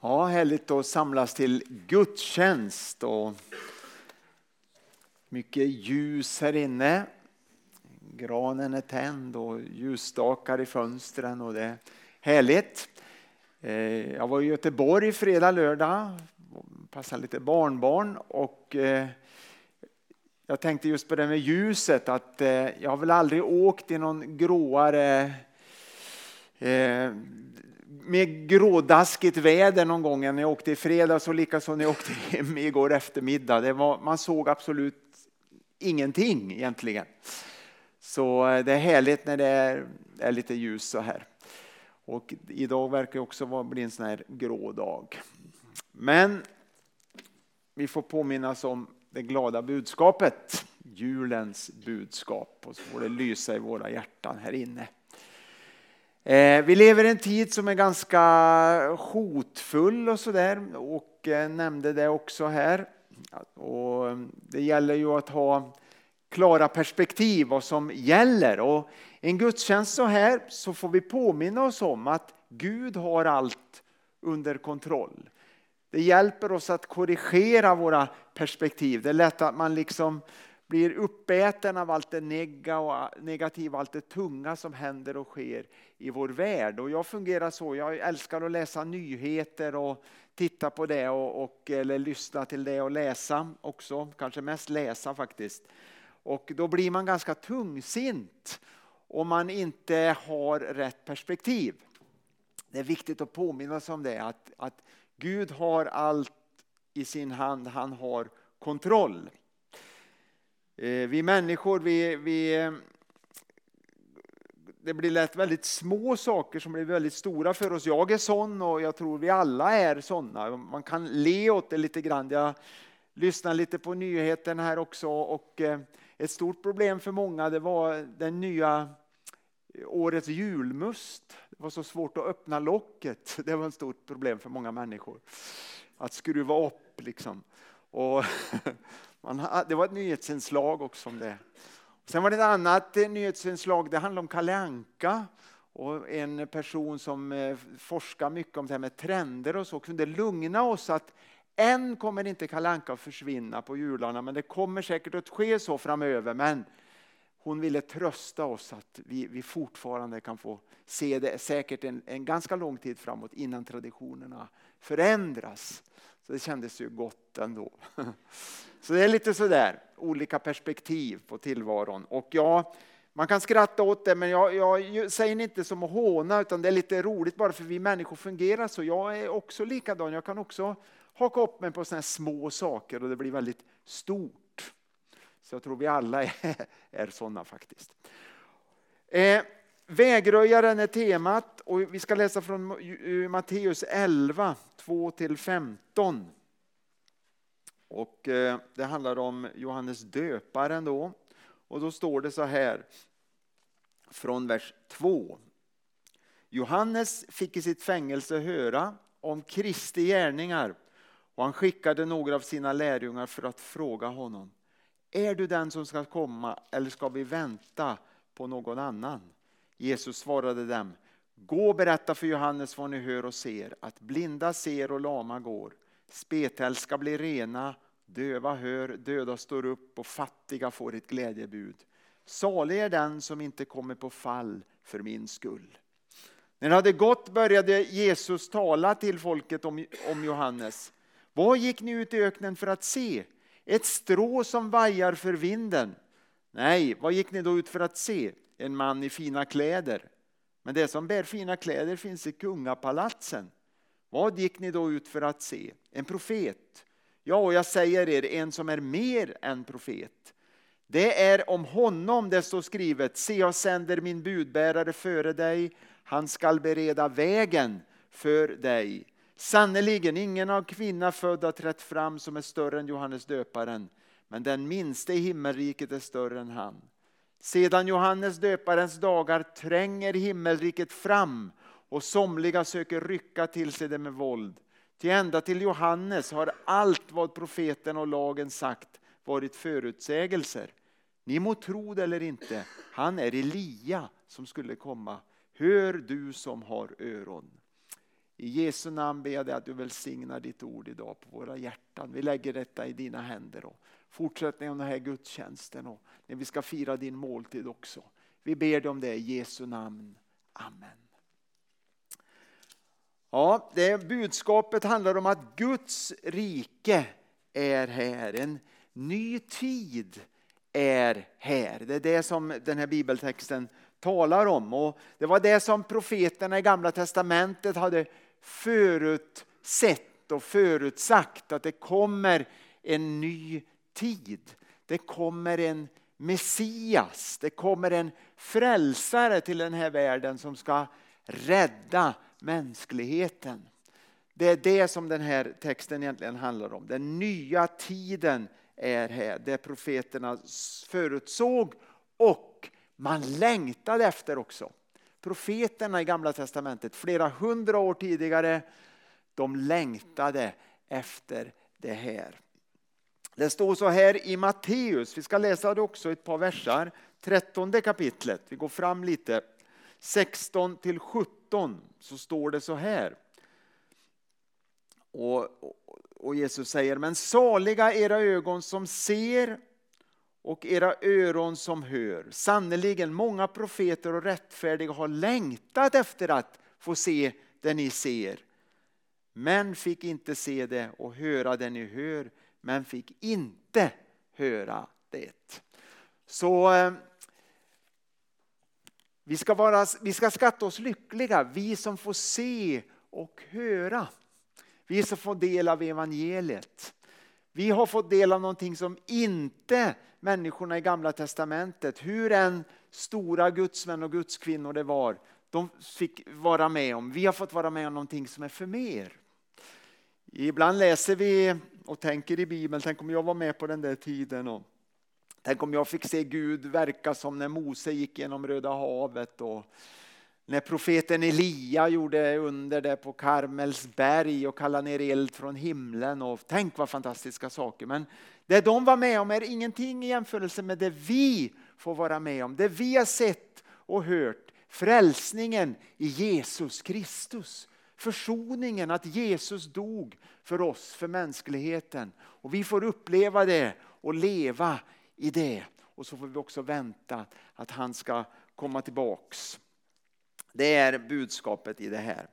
Ja, härligt att samlas till gudstjänst och mycket ljus här inne. Granen är tänd och ljusstakar i fönstren och det är härligt. Eh, jag var i Göteborg fredag, lördag, passade lite barnbarn och eh, jag tänkte just på det med ljuset att eh, jag har väl aldrig åkt i någon gråare med grådaskigt väder någon gång när jag åkte i fredags och likaså när jag åkte hem igår eftermiddag. Det var, man såg absolut ingenting egentligen. Så eh, det är härligt när det är, är lite ljus så här. Och idag verkar det också bli en sån här grå dag. Men vi får påminnas om det glada budskapet, julens budskap. Och så får det lysa i våra hjärtan här inne. Eh, vi lever i en tid som är ganska hotfull och sådär och eh, nämnde det också här. Och mm, det gäller ju att ha klara perspektiv vad som gäller. Och en gudstjänst så här så får vi påminna oss om att Gud har allt under kontroll. Det hjälper oss att korrigera våra perspektiv. Det är lätt att man liksom blir uppäten av allt det negativa, allt det tunga som händer och sker i vår värld. Och jag fungerar så, jag älskar att läsa nyheter och titta på det och, och, eller lyssna till det och läsa också, kanske mest läsa faktiskt. Och då blir man ganska tungsint om man inte har rätt perspektiv. Det är viktigt att påminna sig om det, att, att Gud har allt i sin hand, han har kontroll. Eh, vi människor, vi, vi, eh, det blir lätt väldigt små saker som blir väldigt stora för oss. Jag är sån och jag tror vi alla är såna. Man kan le åt det lite grann. Jag lyssnade lite på nyheten här också och eh, ett stort problem för många det var den nya eh, årets julmust. Det var så svårt att öppna locket. Det var ett stort problem för många människor. Att skruva upp liksom. Och Man, det var ett nyhetsinslag också om det. Sen var det ett annat eh, nyhetsinslag, det handlade om Kalle Anka och en person som eh, forskar mycket om det här med trender och så kunde lugna oss att än kommer inte Kalle Anka att försvinna på jularna men det kommer säkert att ske så framöver. Men hon ville trösta oss att vi, vi fortfarande kan få se det säkert en, en ganska lång tid framåt innan traditionerna förändras. Så det kändes ju gott ändå. Så det är lite sådär, olika perspektiv på tillvaron. Och ja, man kan skratta åt det, men jag, jag säger inte som att håna, utan det är lite roligt bara för vi människor fungerar så. Jag är också likadan, jag kan också haka upp mig på sådana små saker och det blir väldigt stort. Så jag tror vi alla är, är sådana faktiskt. Eh, vägröjaren är temat och vi ska läsa från Matteus 11, 2-15. Och eh, det handlar om Johannes döparen då. Och då står det så här från vers 2. Johannes fick i sitt fängelse höra om Kristi gärningar och han skickade några av sina lärjungar för att fråga honom. Är du den som ska komma eller ska vi vänta på någon annan? Jesus svarade dem. Gå och berätta för Johannes vad ni hör och ser, att blinda ser och lama går Spetälska ska bli rena, döva hör, döda står upp och fattiga får ett glädjebud. Salig är den som inte kommer på fall för min skull. När det hade gått började Jesus tala till folket om, om Johannes. Vad gick ni ut i öknen för att se? Ett strå som vajar för vinden? Nej, vad gick ni då ut för att se? En man i fina kläder. Men det som bär fina kläder finns i kungapalatsen. Vad gick ni då ut för att se? En profet? Ja, och jag säger er, en som är mer än profet. Det är om honom det står skrivet, se jag sänder min budbärare före dig, han skall bereda vägen för dig. Sannerligen, ingen av kvinna född har trätt fram som är större än Johannes döparen, men den minste i himmelriket är större än han. Sedan Johannes döparens dagar tränger himmelriket fram och somliga söker rycka till sig det med våld. Till ända till Johannes har allt vad profeten och lagen sagt varit förutsägelser. Ni må tro det eller inte, han är Elia som skulle komma. Hör du som har öron. I Jesu namn ber jag dig att du välsignar ditt ord idag på våra hjärtan. Vi lägger detta i dina händer. Och fortsättning av den här gudstjänsten och när vi ska fira din måltid också. Vi ber dig om det i Jesu namn. Amen. Ja, det budskapet handlar om att Guds rike är här. En ny tid är här. Det är det som den här bibeltexten talar om. Och det var det som profeterna i Gamla Testamentet hade förutsett och förutsagt att det kommer en ny tid. Det kommer en Messias, det kommer en frälsare till den här världen som ska rädda mänskligheten. Det är det som den här texten egentligen handlar om. Den nya tiden är här, det profeterna förutsåg och man längtade efter också. Profeterna i Gamla Testamentet, flera hundra år tidigare, de längtade efter det här. Det står så här i Matteus, vi ska läsa det också ett par versar, 13 kapitlet, vi går fram lite. 16 till 17 så står det så här. Och, och Jesus säger, men saliga era ögon som ser och era öron som hör. Sannerligen, många profeter och rättfärdiga har längtat efter att få se det ni ser, men fick inte se det och höra det ni hör, men fick inte höra det. Så eh, vi ska, vara, vi ska skatta oss lyckliga, vi som får se och höra. Vi som får del av evangeliet. Vi har fått del av någonting som inte människorna i gamla testamentet, hur än stora gudsmän och gudskvinnor det var, de fick vara med om. Vi har fått vara med om någonting som är för mer. Ibland läser vi och tänker i Bibeln, tänk om jag var med på den där tiden. Och tänk om jag fick se Gud verka som när Mose gick genom Röda havet. Och när profeten Elia gjorde under det på Karmels berg och kallade ner eld från himlen. Och tänk vad fantastiska saker. Men det de var med om är ingenting i jämförelse med det vi får vara med om. Det vi har sett och hört. Frälsningen i Jesus Kristus. Försoningen, att Jesus dog för oss, för mänskligheten. Och vi får uppleva det och leva i det. Och så får vi också vänta att han ska komma tillbaks. Det är budskapet i det här.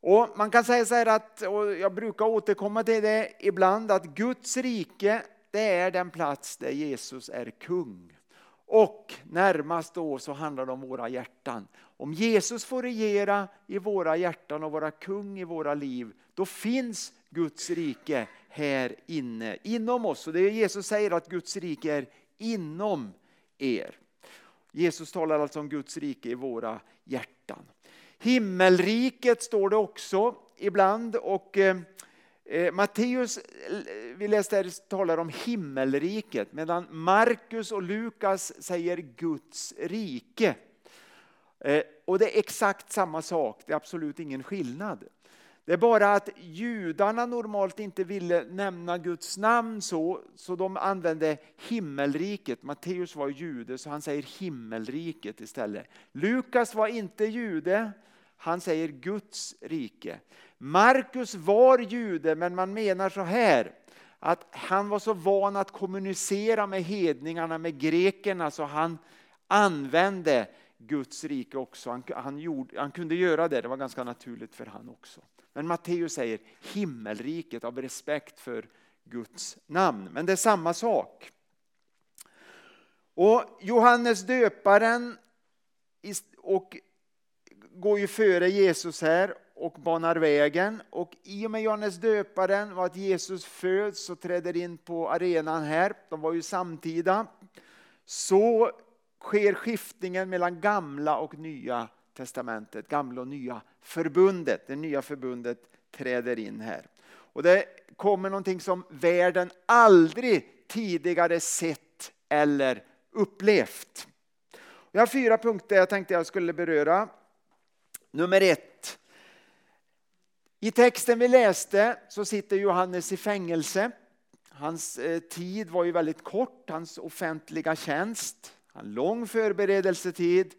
Och Man kan säga så här att, och jag brukar återkomma till det ibland, att Guds rike det är den plats där Jesus är kung. Och närmast då så handlar det om våra hjärtan. Om Jesus får regera i våra hjärtan och vara kung i våra liv, då finns Guds rike här inne, inom oss. Och det är Jesus säger att Guds rike är inom er. Jesus talar alltså om Guds rike i våra hjärtan. Himmelriket står det också ibland. och eh, eh Matteus, eh, vi läste här, talar om himmelriket medan Markus och Lukas säger Guds rike. Eh, och det är exakt samma sak, det är absolut ingen skillnad. Det är bara att judarna normalt inte ville nämna Guds namn så, så de använde himmelriket. Matteus var jude så han säger himmelriket istället. Lukas var inte jude, han säger Guds rike. Markus var jude men man menar så här att han var så van att kommunicera med hedningarna, med grekerna så han använde Guds rike också. Han, han, gjorde, han kunde göra det, det var ganska naturligt för han också. Men Matteus säger himmelriket av respekt för Guds namn. Men det är samma sak. Och Johannes döparen och går ju före Jesus här och banar vägen. Och i och med Johannes döparen och att Jesus föds och träder in på arenan här, de var ju samtida, så sker skiftningen mellan gamla och nya testamentet, gamla och nya förbundet. Det nya förbundet träder in här. Och det kommer någonting som världen aldrig tidigare sett eller upplevt. Jag har fyra punkter jag tänkte jag skulle beröra. Nummer ett. I texten vi läste så sitter Johannes i fängelse. Hans eh, tid var ju väldigt kort, hans offentliga tjänst. En lång förberedelsetid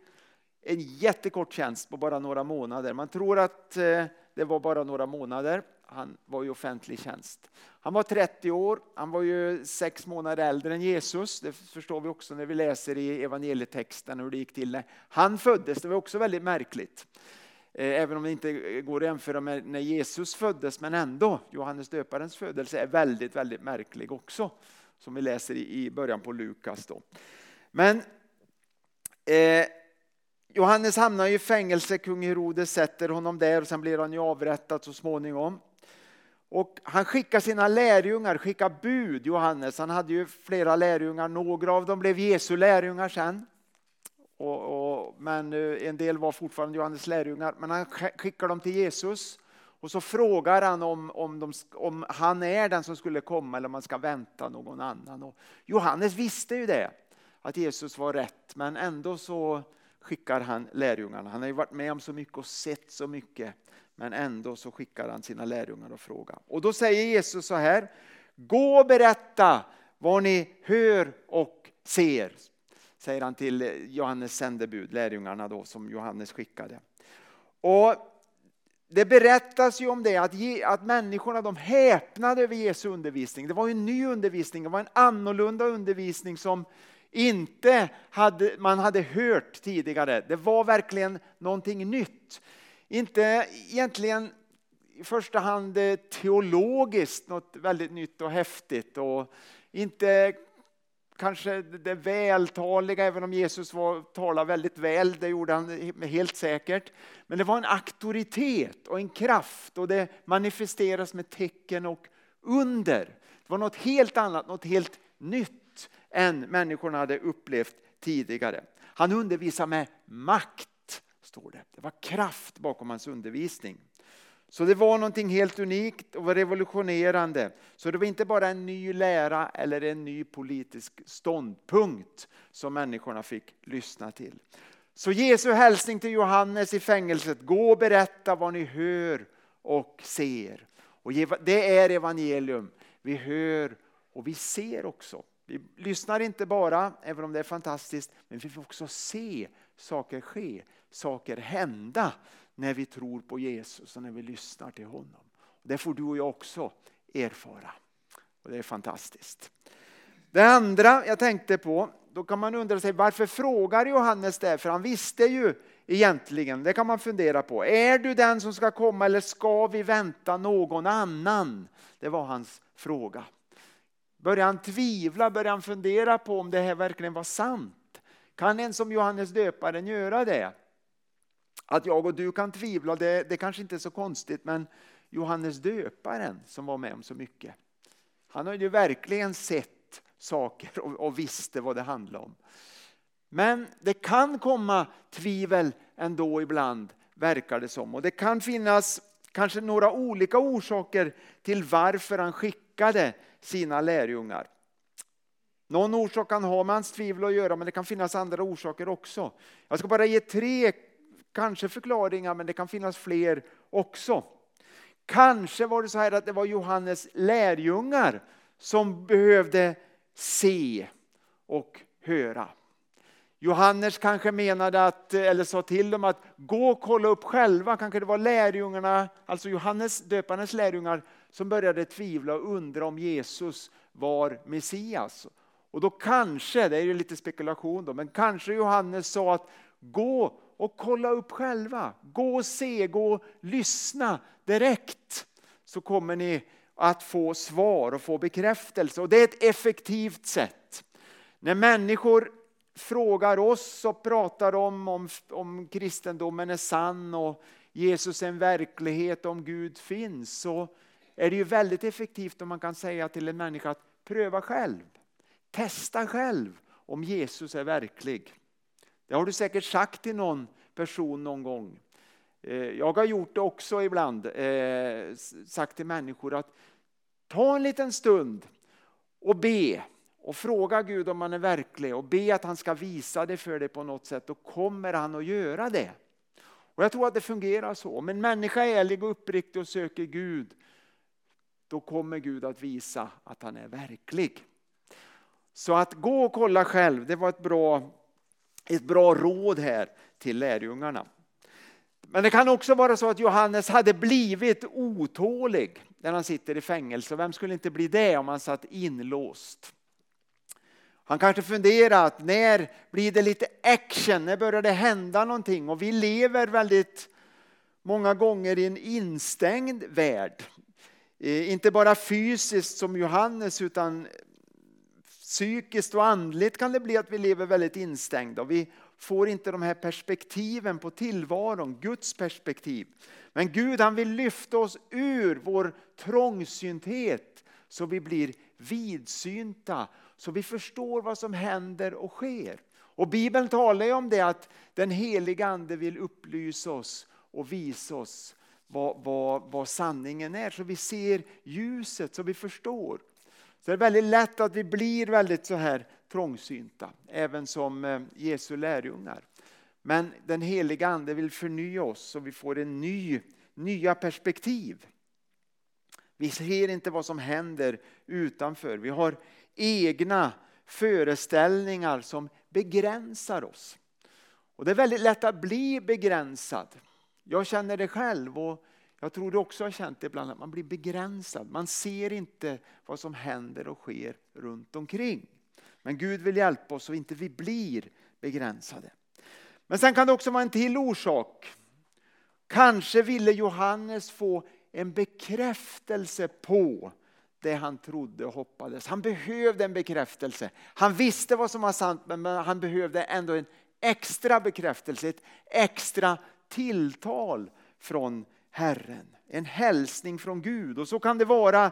en jättekort tjänst på bara några månader. Man tror att eh, det var bara några månader. Han var i offentlig tjänst. Han var 30 år, han var ju sex månader äldre än Jesus. Det förstår vi också när vi läser i evangelietexten hur det gick till. Han föddes, det var också väldigt märkligt. Eh, även om det inte går att jämföra med när Jesus föddes, men ändå. Johannes döparens födelse är väldigt, väldigt märklig också. Som vi läser i början på Lukas. Då. Men eh, Johannes hamnar i fängelse, kung Herodes sätter honom där och sen blir han ju avrättad så småningom. Och han skickar sina lärjungar, skickar bud Johannes. Han hade ju flera lärjungar, några av dem blev Jesu lärjungar sen. Och, och, men eh, en del var fortfarande Johannes lärjungar. Men han skickar dem till Jesus. Och så frågar han om, om, de, om han är den som skulle komma eller om man ska vänta någon annan. Och Johannes visste ju det, att Jesus var rätt. Men ändå så skickar han lärjungarna. Han har ju varit med om så mycket och sett så mycket. Men ändå så skickar han sina lärjungar och frågar. Och då säger Jesus så här. Gå och berätta vad ni hör och ser. Säger han till Johannes sändebud, lärjungarna då som Johannes skickade. Och det berättas ju om det att, att människorna de häpnade över Jesu undervisning. Det var en ny undervisning, det var en annorlunda undervisning som inte hade, man hade hört tidigare. Det var verkligen någonting nytt. Inte egentligen i första hand eh, teologiskt något väldigt nytt och häftigt och inte kanske det vältaliga, även om Jesus var, talade väldigt väl, det gjorde han helt säkert. Men det var en auktoritet och en kraft och det manifesteras med tecken och under. Det var något helt annat, något helt nytt än människorna hade upplevt tidigare. Han undervisar med makt, står det. Det var kraft bakom hans undervisning. Så det var någonting helt unikt och revolutionerande. Så det var inte bara en ny lära eller en ny politisk ståndpunkt som människorna fick lyssna till. Så Jesu hälsning till Johannes i fängelset, gå och berätta vad ni hör och ser. Och det är evangelium. Vi hör och vi ser också. Vi lyssnar inte bara, även om det är fantastiskt, men vi får också se saker ske, saker hända när vi tror på Jesus och när vi lyssnar till honom. Det får du och jag också erfara. Och det är fantastiskt. Det andra jag tänkte på, då kan man undra sig varför frågar Johannes det? För han visste ju egentligen, det kan man fundera på. Är du den som ska komma eller ska vi vänta någon annan? Det var hans fråga. Började han tvivla, började han fundera på om det här verkligen var sant? Kan en som Johannes döparen göra det? Att jag och du kan tvivla, det, det kanske inte är så konstigt, men Johannes döparen som var med om så mycket. Han har ju verkligen sett saker och, och visste vad det handlade om. Men det kan komma tvivel ändå ibland, verkar det som. Och det kan finnas kanske några olika orsaker till varför han skickade sina lärjungar. Någon orsak kan ha med hans tvivel att göra, men det kan finnas andra orsaker också. Jag ska bara ge tre kanske förklaringar, men det kan finnas fler också. Kanske var det så här att det var Johannes lärjungar som behövde se och höra. Johannes kanske menade att, eller sa till dem att gå och kolla upp själva. Kanske det var lärjungarna, alltså Johannes döparens lärjungar, som började tvivla och undra om Jesus var Messias. Och då kanske, det är ju lite spekulation då, men kanske Johannes sa att gå och kolla upp själva. Gå och se, gå och lyssna direkt. Så kommer ni att få svar och få bekräftelse. Och det är ett effektivt sätt. När människor frågar oss och pratar om, om, om kristendomen är sann och Jesus är en verklighet, om Gud finns, så är det ju väldigt effektivt om man kan säga till en människa att pröva själv. Testa själv om Jesus är verklig. Det har du säkert sagt till någon person någon gång. Eh, jag har gjort det också ibland, eh, sagt till människor att ta en liten stund och be och fråga Gud om han är verklig och be att han ska visa det för dig på något sätt. Då kommer han att göra det. Och Jag tror att det fungerar så. Om en människa är ärlig och uppriktig och söker Gud, då kommer Gud att visa att han är verklig. Så att gå och kolla själv, det var ett bra, ett bra råd här till lärjungarna. Men det kan också vara så att Johannes hade blivit otålig när han sitter i fängelse. Vem skulle inte bli det om han satt inlåst? Han kanske funderar att när blir det lite action, när börjar det hända någonting? Och vi lever väldigt många gånger i en instängd värld. Eh, inte bara fysiskt som Johannes utan psykiskt och andligt kan det bli att vi lever väldigt instängda. Vi får inte de här perspektiven på tillvaron, Guds perspektiv. Men Gud han vill lyfta oss ur vår trångsynthet så vi blir vidsynta, så vi förstår vad som händer och sker. Och Bibeln talar ju om det att den heliga Ande vill upplysa oss och visa oss vad, vad, vad sanningen är, så vi ser ljuset, så vi förstår. Så det är väldigt lätt att vi blir väldigt så här trångsynta, även som eh, Jesu lärjungar. Men den heliga Ande vill förnya oss så vi får en ny, nya perspektiv. Vi ser inte vad som händer utanför. Vi har egna föreställningar som begränsar oss. Och Det är väldigt lätt att bli begränsad. Jag känner det själv och jag tror du också har känt det ibland, att man blir begränsad. Man ser inte vad som händer och sker runt omkring. Men Gud vill hjälpa oss så inte vi blir begränsade. Men sen kan det också vara en till orsak. Kanske ville Johannes få en bekräftelse på det han trodde och hoppades. Han behövde en bekräftelse. Han visste vad som var sant men han behövde ändå en extra bekräftelse, ett extra tilltal från Herren. En hälsning från Gud och så kan det vara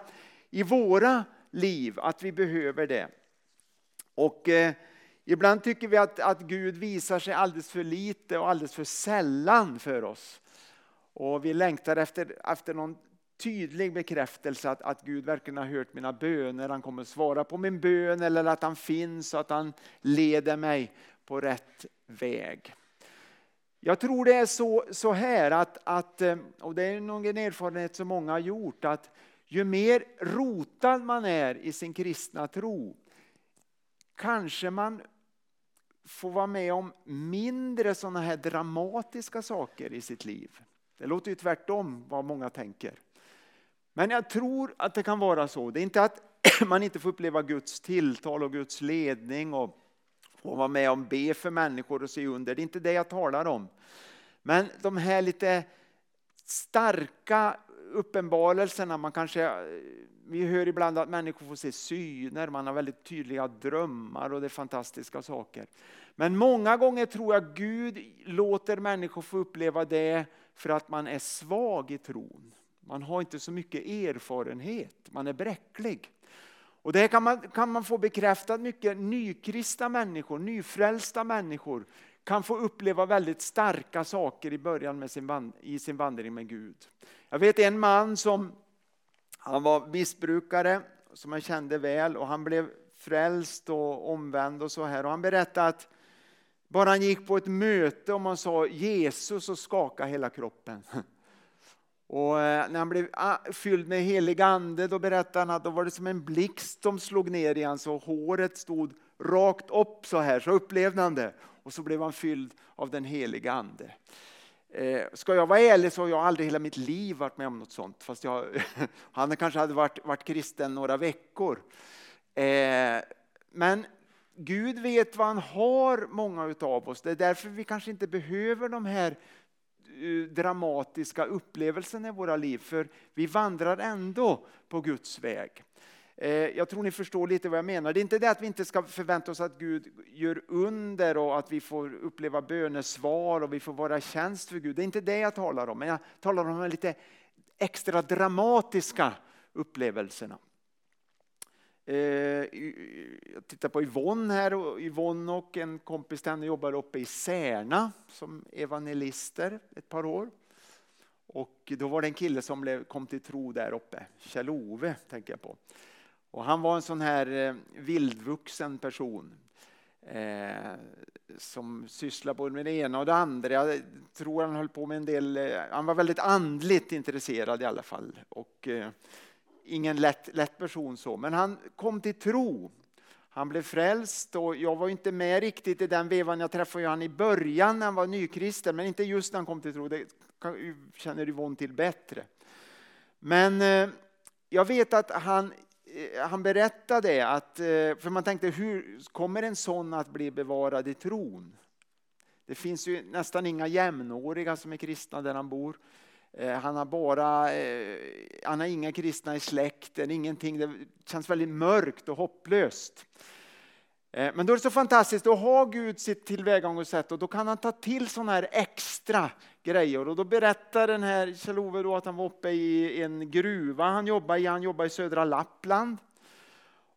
i våra liv att vi behöver det. Och eh, ibland tycker vi att, att Gud visar sig alldeles för lite och alldeles för sällan för oss. Och vi längtar efter, efter någon tydlig bekräftelse att, att Gud verkligen har hört mina böner, han kommer svara på min bön eller att han finns och att han leder mig på rätt väg. Jag tror det är så, så här att, att, eh, och det är nog en erfarenhet som många har gjort, att ju mer rotad man är i sin kristna tro, kanske man får vara med om mindre sådana här dramatiska saker i sitt liv. Det låter ju tvärtom vad många tänker. Men jag tror att det kan vara så. Det är inte att man inte får uppleva Guds tilltal och Guds ledning och få vara med om be för människor och se under. Det är inte det jag talar om. Men de här lite starka uppenbarelserna, man kanske, vi hör ibland att människor får se syner, man har väldigt tydliga drömmar och det är fantastiska saker. Men många gånger tror jag Gud låter människor få uppleva det för att man är svag i tron. Man har inte så mycket erfarenhet, man är bräcklig. Och det kan man, kan man få bekräftat mycket. Nykristna människor, nyfrälsta människor kan få uppleva väldigt starka saker i början med sin, i sin vandring med Gud. Jag vet en man som han var missbrukare som jag kände väl och han blev frälst och omvänd och så här. Och han berättade att bara han gick på ett möte och man sa Jesus så skakade hela kroppen. Och eh, när han blev ah, fylld med helig ande då berättade han att då var det som en blixt som slog ner i hans och håret stod rakt upp så här, så upplevde han det. Och så blev han fylld av den heliga ande. Eh, ska jag vara ärlig så har jag aldrig hela mitt liv varit med om något sånt. Fast jag, han kanske hade varit, varit kristen några veckor. Eh, men Gud vet vad han har, många av oss. Det är därför vi kanske inte behöver de här Eh, dramatiska upplevelsen i våra liv. För vi vandrar ändå på Guds väg. Eh, jag tror ni förstår lite vad jag menar. Det är inte det att vi inte ska förvänta oss att Gud gör under och att vi får uppleva bönesvar och vi får vara tjänst för Gud. Det är inte det jag talar om. Men jag talar om de lite extra dramatiska upplevelserna. Eh, jag tittar på Yvonne här. Yvonne och en kompis till henne jobbar uppe i Särna som evangelister ett par år. Och då var det en kille som kom till tro där uppe, Kjell-Ove tänker jag på. Och han var en sån här eh, vildvuxen person eh, som sysslar både med det ena och det andra. Jag tror han höll på med en del, eh, han var väldigt andligt intresserad i alla fall. Och, eh, ingen lätt, lätt person så, men han kom till tro. Han blev frälst och jag var inte med riktigt i den vevan. Jag träffade honom i början när han var nykristen, men inte just när han kom till tro. Det känner Yvonne till bättre. Men eh, jag vet att han, eh, han berättade att, eh, för man tänkte hur kommer en sån att bli bevarad i tron? Det finns ju nästan inga jämnåriga som är kristna där han bor. Eh, han har bara, eh, han har inga kristna i släkten, ingenting. Det känns väldigt mörkt och hopplöst. Eh, men då är det så fantastiskt, då har Gud sitt tillvägagångssätt och då kan han ta till sådana här extra grejer. Och då berättar den här Kjell-Ove då att han var uppe i en gruva han jobbade i. Han jobbade i södra Lappland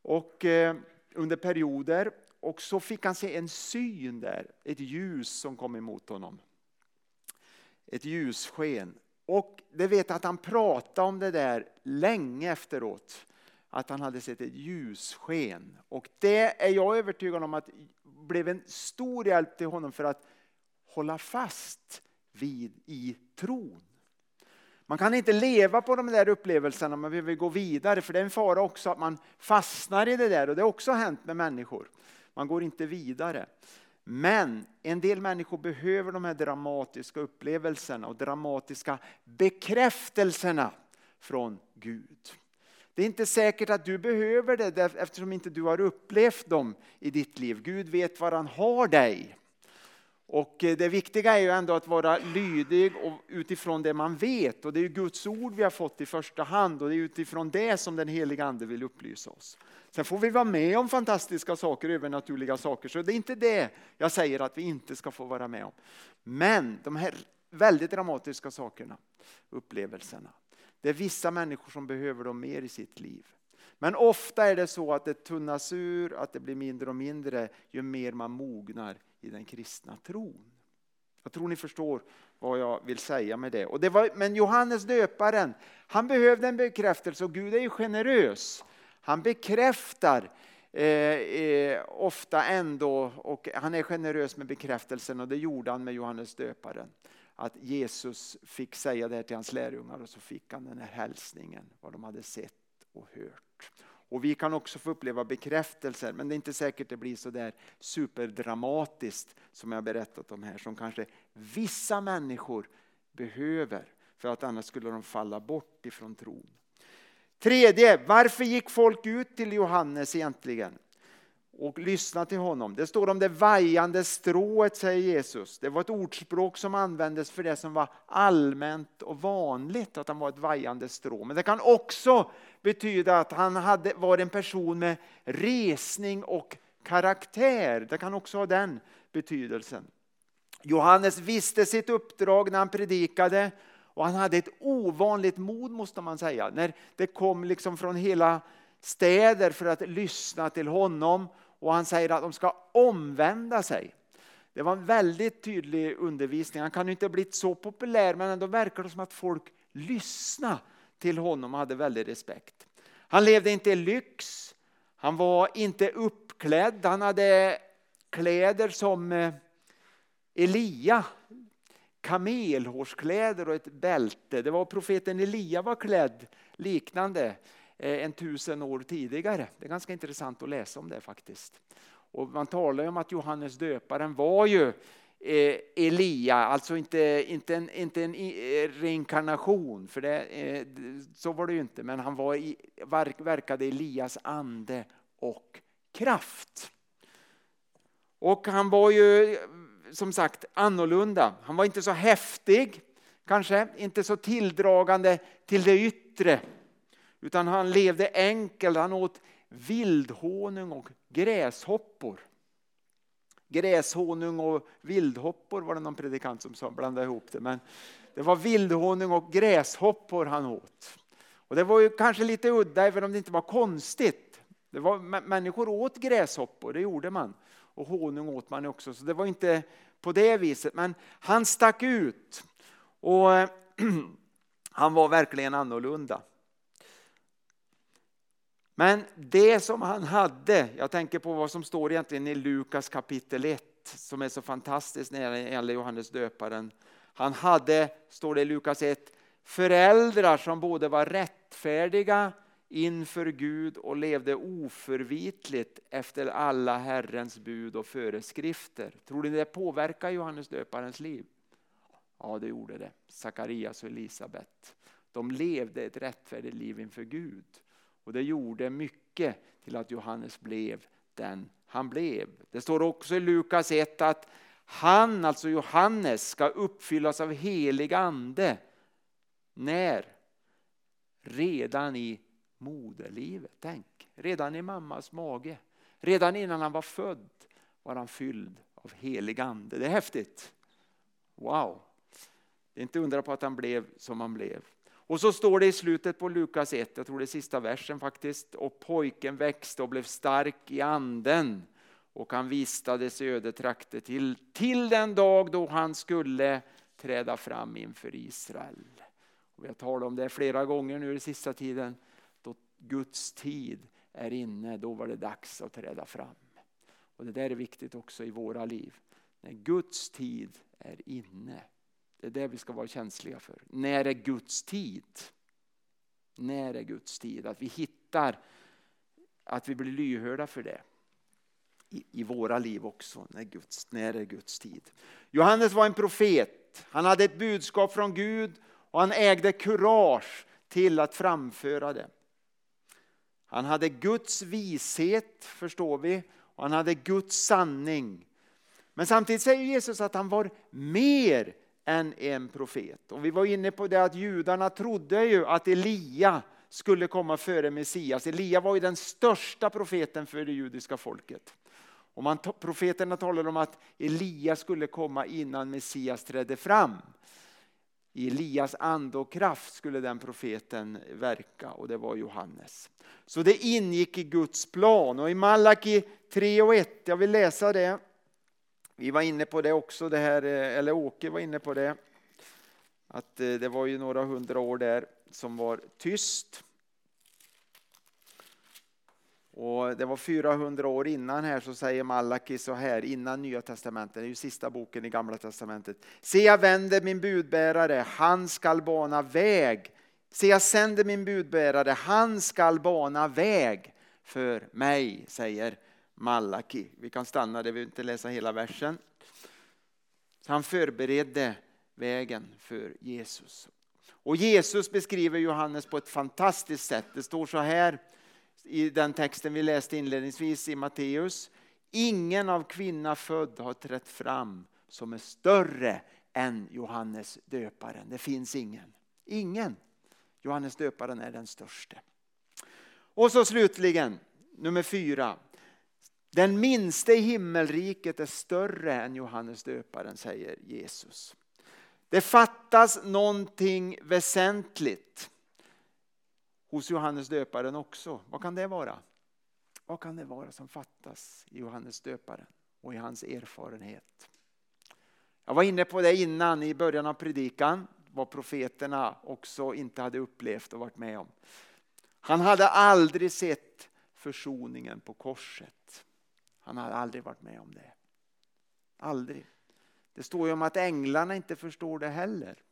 och, eh, under perioder. Och så fick han se en syn där, ett ljus som kom emot honom. Ett ljussken. Och det vet att han pratade om det där länge efteråt att han hade sett ett ljussken. Och det är jag övertygad om att blev en stor hjälp till honom för att hålla fast vid i tron. Man kan inte leva på de där upplevelserna, man behöver gå vidare för det är en fara också att man fastnar i det där och det har också hänt med människor. Man går inte vidare. Men en del människor behöver de här dramatiska upplevelserna och dramatiska bekräftelserna från Gud. Det är inte säkert att du behöver det eftersom inte du har upplevt dem i ditt liv. Gud vet var han har dig. Och eh, det viktiga är ju ändå att vara lydig utifrån det man vet. Och det är Guds ord vi har fått i första hand och det är utifrån det som den heliga Ande vill upplysa oss. Sen får vi vara med om fantastiska saker, övernaturliga saker. Så det är inte det jag säger att vi inte ska få vara med om. Men de här väldigt dramatiska sakerna, upplevelserna. Det är vissa människor som behöver dem mer i sitt liv. Men ofta är det så att det tunnas ur, att det blir mindre och mindre ju mer man mognar i den kristna tron. Jag tror ni förstår vad jag vill säga med det. Och det var, men Johannes döparen, han behövde en bekräftelse och Gud är ju generös. Han bekräftar eh, eh, ofta ändå och han är generös med bekräftelsen och det gjorde han med Johannes döparen att Jesus fick säga det här till hans lärjungar och så fick han den här hälsningen, vad de hade sett och hört. Och vi kan också få uppleva bekräftelser, men det är inte säkert det blir så där superdramatiskt som jag berättat om här, som kanske vissa människor behöver, för att annars skulle de falla bort ifrån tron. Tredje, varför gick folk ut till Johannes egentligen? Och lyssna till honom. Det står om det vajande strået, säger Jesus. Det var ett ordspråk som användes för det som var allmänt och vanligt, att han var ett vajande strå. Men det kan också betyda att han hade, var en person med resning och karaktär. Det kan också ha den betydelsen. Johannes visste sitt uppdrag när han predikade och han hade ett ovanligt mod måste man säga. När det kom liksom från hela städer för att lyssna till honom och han säger att de ska omvända sig. Det var en väldigt tydlig undervisning. Han kan ju inte ha blivit så populär men ändå verkar det som att folk lyssnade till honom och hade väldigt respekt. Han levde inte i lyx, han var inte uppklädd, han hade kläder som eh, Elia, kamelhårskläder och ett bälte. Det var profeten Elia var klädd liknande. Eh, en tusen år tidigare. Det är ganska intressant att läsa om det faktiskt. Och man talar ju om att Johannes döparen var ju eh, Elia, alltså inte, inte en, inte en eh, reinkarnation, för det, så var det ju inte, men han var i, verkade Elias ande och kraft. Och han var ju som sagt annorlunda. Han var inte så häftig, kanske inte så tilldragande till det yttre utan han levde enkelt, han åt vildhonung och gräshoppor. Gräshonung och vildhoppor var det någon predikant som sa, blandade ihop det. Men det var vildhonung och gräshoppor han åt. Och det var ju kanske lite udda även om det inte var konstigt. Det var, människor åt gräshoppor, det gjorde man. Och honung åt man också, så det var inte på det viset. Men han stack ut. Och han var verkligen annorlunda. Men det som han hade, jag tänker på vad som står egentligen i Lukas kapitel 1 som är så fantastiskt när det gäller Johannes döparen. Han hade, står det i Lukas 1, föräldrar som både var rättfärdiga inför Gud och levde oförvitligt efter alla Herrens bud och föreskrifter. Tror ni det påverkar Johannes döparens liv? Ja, det gjorde det. Sakarias och Elisabet. De levde ett rättfärdigt liv inför Gud. Och det gjorde mycket till att Johannes blev den han blev. Det står också i Lukas 1 att han, alltså Johannes, ska uppfyllas av helig ande. När? Redan i moderlivet. Tänk, redan i mammas mage. Redan innan han var född var han fylld av helig ande. Det är häftigt. Wow. Det är inte undra på att han blev som han blev. Och så står det i slutet på Lukas 1, jag tror det är sista versen faktiskt. Och pojken växte och blev stark i anden och han vistades i ödetrakter till, till den dag då han skulle träda fram inför Israel. Och vi har talat om det flera gånger nu i sista tiden. Då Guds tid är inne, då var det dags att träda fram. Och Det där är viktigt också i våra liv. När Guds tid är inne. Det är det vi ska vara känsliga för. När är Guds tid? När är Guds tid? Att vi hittar, att vi blir lyhörda för det. I, i våra liv också, när, Guds, när är Guds tid? Johannes var en profet. Han hade ett budskap från Gud och han ägde kurage till att framföra det. Han hade Guds vishet, förstår vi, och han hade Guds sanning. Men samtidigt säger Jesus att han var mer än en profet. Och vi var inne på det att judarna trodde ju att Elia skulle komma före Messias. Elia var ju den största profeten för det judiska folket. Och man, profeterna talade om att Elia skulle komma innan Messias trädde fram. I Elias ande och kraft skulle den profeten verka och det var Johannes. Så det ingick i Guds plan och i Malaki 3 och 1, jag vill läsa det. Vi var inne på det också, det här, eh, eller Åke var inne på det. Att eh, det var ju några hundra år där som var tyst. Och det var 400 år innan här så säger Malaki så här innan Nya Testamentet, det är ju sista boken i Gamla Testamentet. Se jag vänder min budbärare, han skall bana väg. Se jag sänder min budbärare, han skall bana väg för mig, säger Malaki. Vi kan stanna där, vi vill inte läsa hela versen. Så han förberedde vägen för Jesus. Och Jesus beskriver Johannes på ett fantastiskt sätt. Det står så här i den texten vi läste inledningsvis i Matteus. Ingen av kvinna född har trätt fram som är större än Johannes döparen. Det finns ingen. Ingen. Johannes döparen är den störste. Och så slutligen, nummer fyra. Den minste i himmelriket är större än Johannes döparen, säger Jesus. Det fattas någonting väsentligt hos Johannes döparen också. Vad kan det vara? Vad kan det vara som fattas i Johannes döparen och i hans erfarenhet? Jag var inne på det innan i början av predikan, vad profeterna också inte hade upplevt och varit med om. Han hade aldrig sett försoningen på korset. Han hade aldrig varit med om det. Aldrig. Det står ju om att änglarna inte förstår det heller.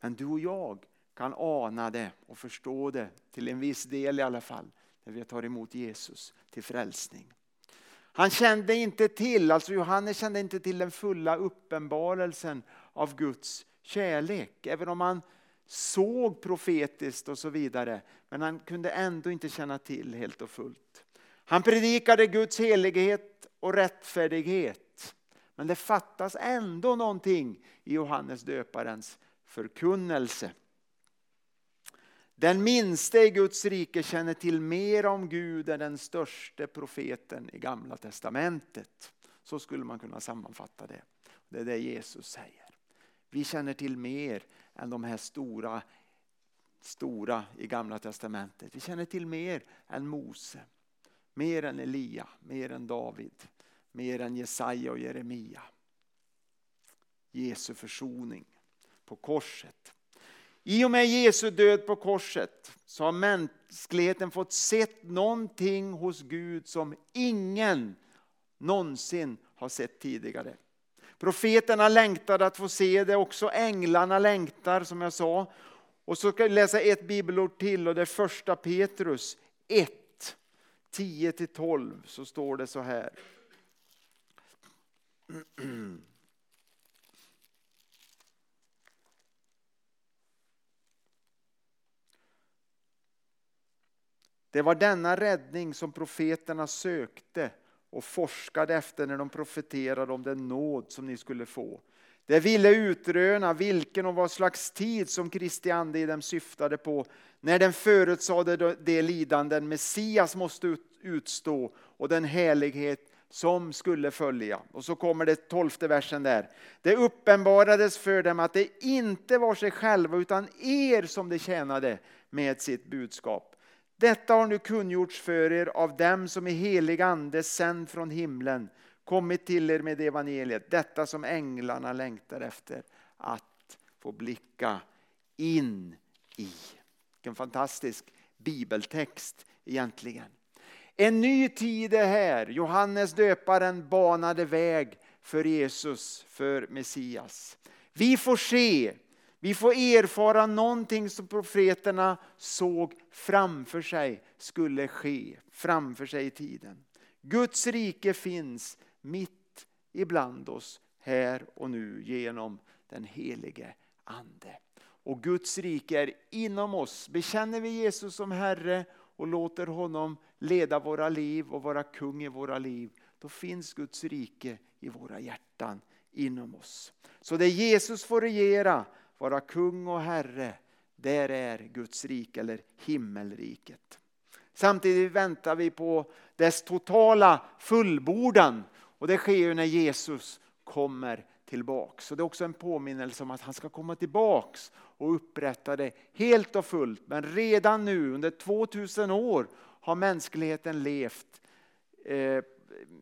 Men du och jag kan ana det och förstå det till en viss del i alla fall när vi tar emot Jesus till frälsning. Han kände inte till, alltså Johannes kände inte till den fulla uppenbarelsen av Guds kärlek. Även om han såg profetiskt och så vidare. Men han kunde ändå inte känna till helt och fullt. Han predikade Guds helighet och rättfärdighet. Men det fattas ändå någonting i Johannes döparens förkunnelse. Den minste i Guds rike känner till mer om Gud än den största profeten i Gamla Testamentet. Så skulle man kunna sammanfatta det. Det är det Jesus säger. Vi känner till mer än de här stora, stora i Gamla Testamentet. Vi känner till mer än Mose. Mer än Elia, mer än David, mer än Jesaja och Jeremia. Jesu försoning på korset. I och med Jesu död på korset så har mänskligheten fått sett någonting hos Gud som ingen någonsin har sett tidigare. Profeterna längtade att få se det, också änglarna längtar som jag sa. Och så ska jag läsa ett bibelord till och det är första Petrus 1, 10 till 12 så står det så här. Det var denna räddning som profeterna sökte och forskade efter när de profeterade om den nåd som ni skulle få. Det ville utröna vilken och vad slags tid som Kristi ande i dem syftade på när den förutsade det lidanden Messias måste utstå och den helighet som skulle följa. Och så kommer det tolfte versen där. Det uppenbarades för dem att det inte var sig själva utan er som de tjänade med sitt budskap. Detta har nu kungjorts för er av dem som i helig ande sänd från himlen kommit till er med evangeliet. Detta som änglarna längtar efter att få blicka in i. Vilken fantastisk bibeltext egentligen. En ny tid är här. Johannes döparen banade väg för Jesus, för Messias. Vi får se, vi får erfara någonting som profeterna såg framför sig skulle ske, framför sig i tiden. Guds rike finns mitt ibland oss här och nu genom den helige Ande. Och Guds rike är inom oss. Bekänner vi Jesus som Herre och låter honom leda våra liv och vara kung i våra liv, då finns Guds rike i våra hjärtan inom oss. Så där Jesus får regera, vara kung och herre, där är Guds rike eller himmelriket. Samtidigt väntar vi på dess totala fullbordan och det sker ju när Jesus kommer tillbaks. Så det är också en påminnelse om att han ska komma tillbaks och upprätta det helt och fullt. Men redan nu under 2000 år har mänskligheten levt eh,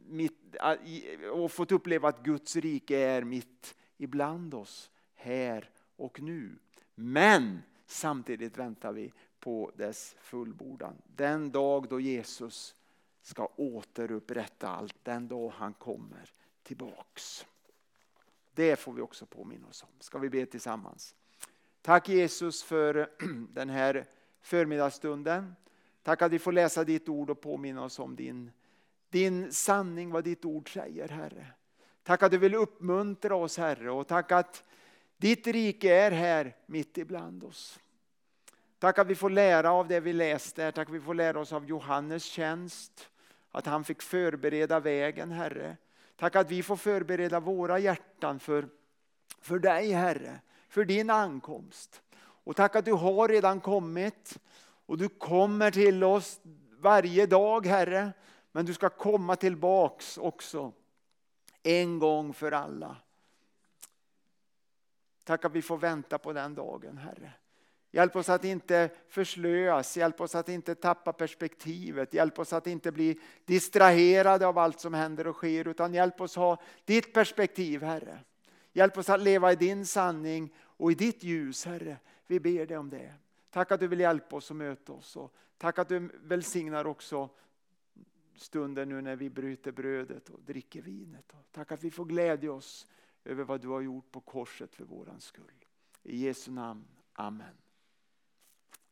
mitt, och fått uppleva att Guds rike är mitt ibland oss här och nu. Men samtidigt väntar vi på dess fullbordan. Den dag då Jesus ska återupprätta allt, den dag han kommer tillbaks. Det får vi också påminna oss om. Ska vi be tillsammans? Tack Jesus för den här förmiddagsstunden. Tack att vi får läsa ditt ord och påminna oss om din, din sanning, vad ditt ord säger Herre. Tack att du vill uppmuntra oss Herre och tack att ditt rike är här mitt ibland oss. Tack att vi får lära av det vi läste, tack att vi får lära oss av Johannes tjänst. Att han fick förbereda vägen Herre. Tack att vi får förbereda våra hjärtan för, för dig Herre, för din ankomst. Och tack att du har redan kommit och du kommer till oss varje dag Herre. Men du ska komma tillbaks också en gång för alla. Tack att vi får vänta på den dagen Herre. Hjälp oss att inte förslöas, hjälp oss att inte tappa perspektivet, hjälp oss att inte bli distraherade av allt som händer och sker, utan hjälp oss ha ditt perspektiv, Herre. Hjälp oss att leva i din sanning och i ditt ljus, Herre. Vi ber dig om det. Tack att du vill hjälpa oss och möta oss. Och tack att du välsignar också stunden nu när vi bryter brödet och dricker vinet. Tack att vi får glädja oss över vad du har gjort på korset för våran skull. I Jesu namn. Amen.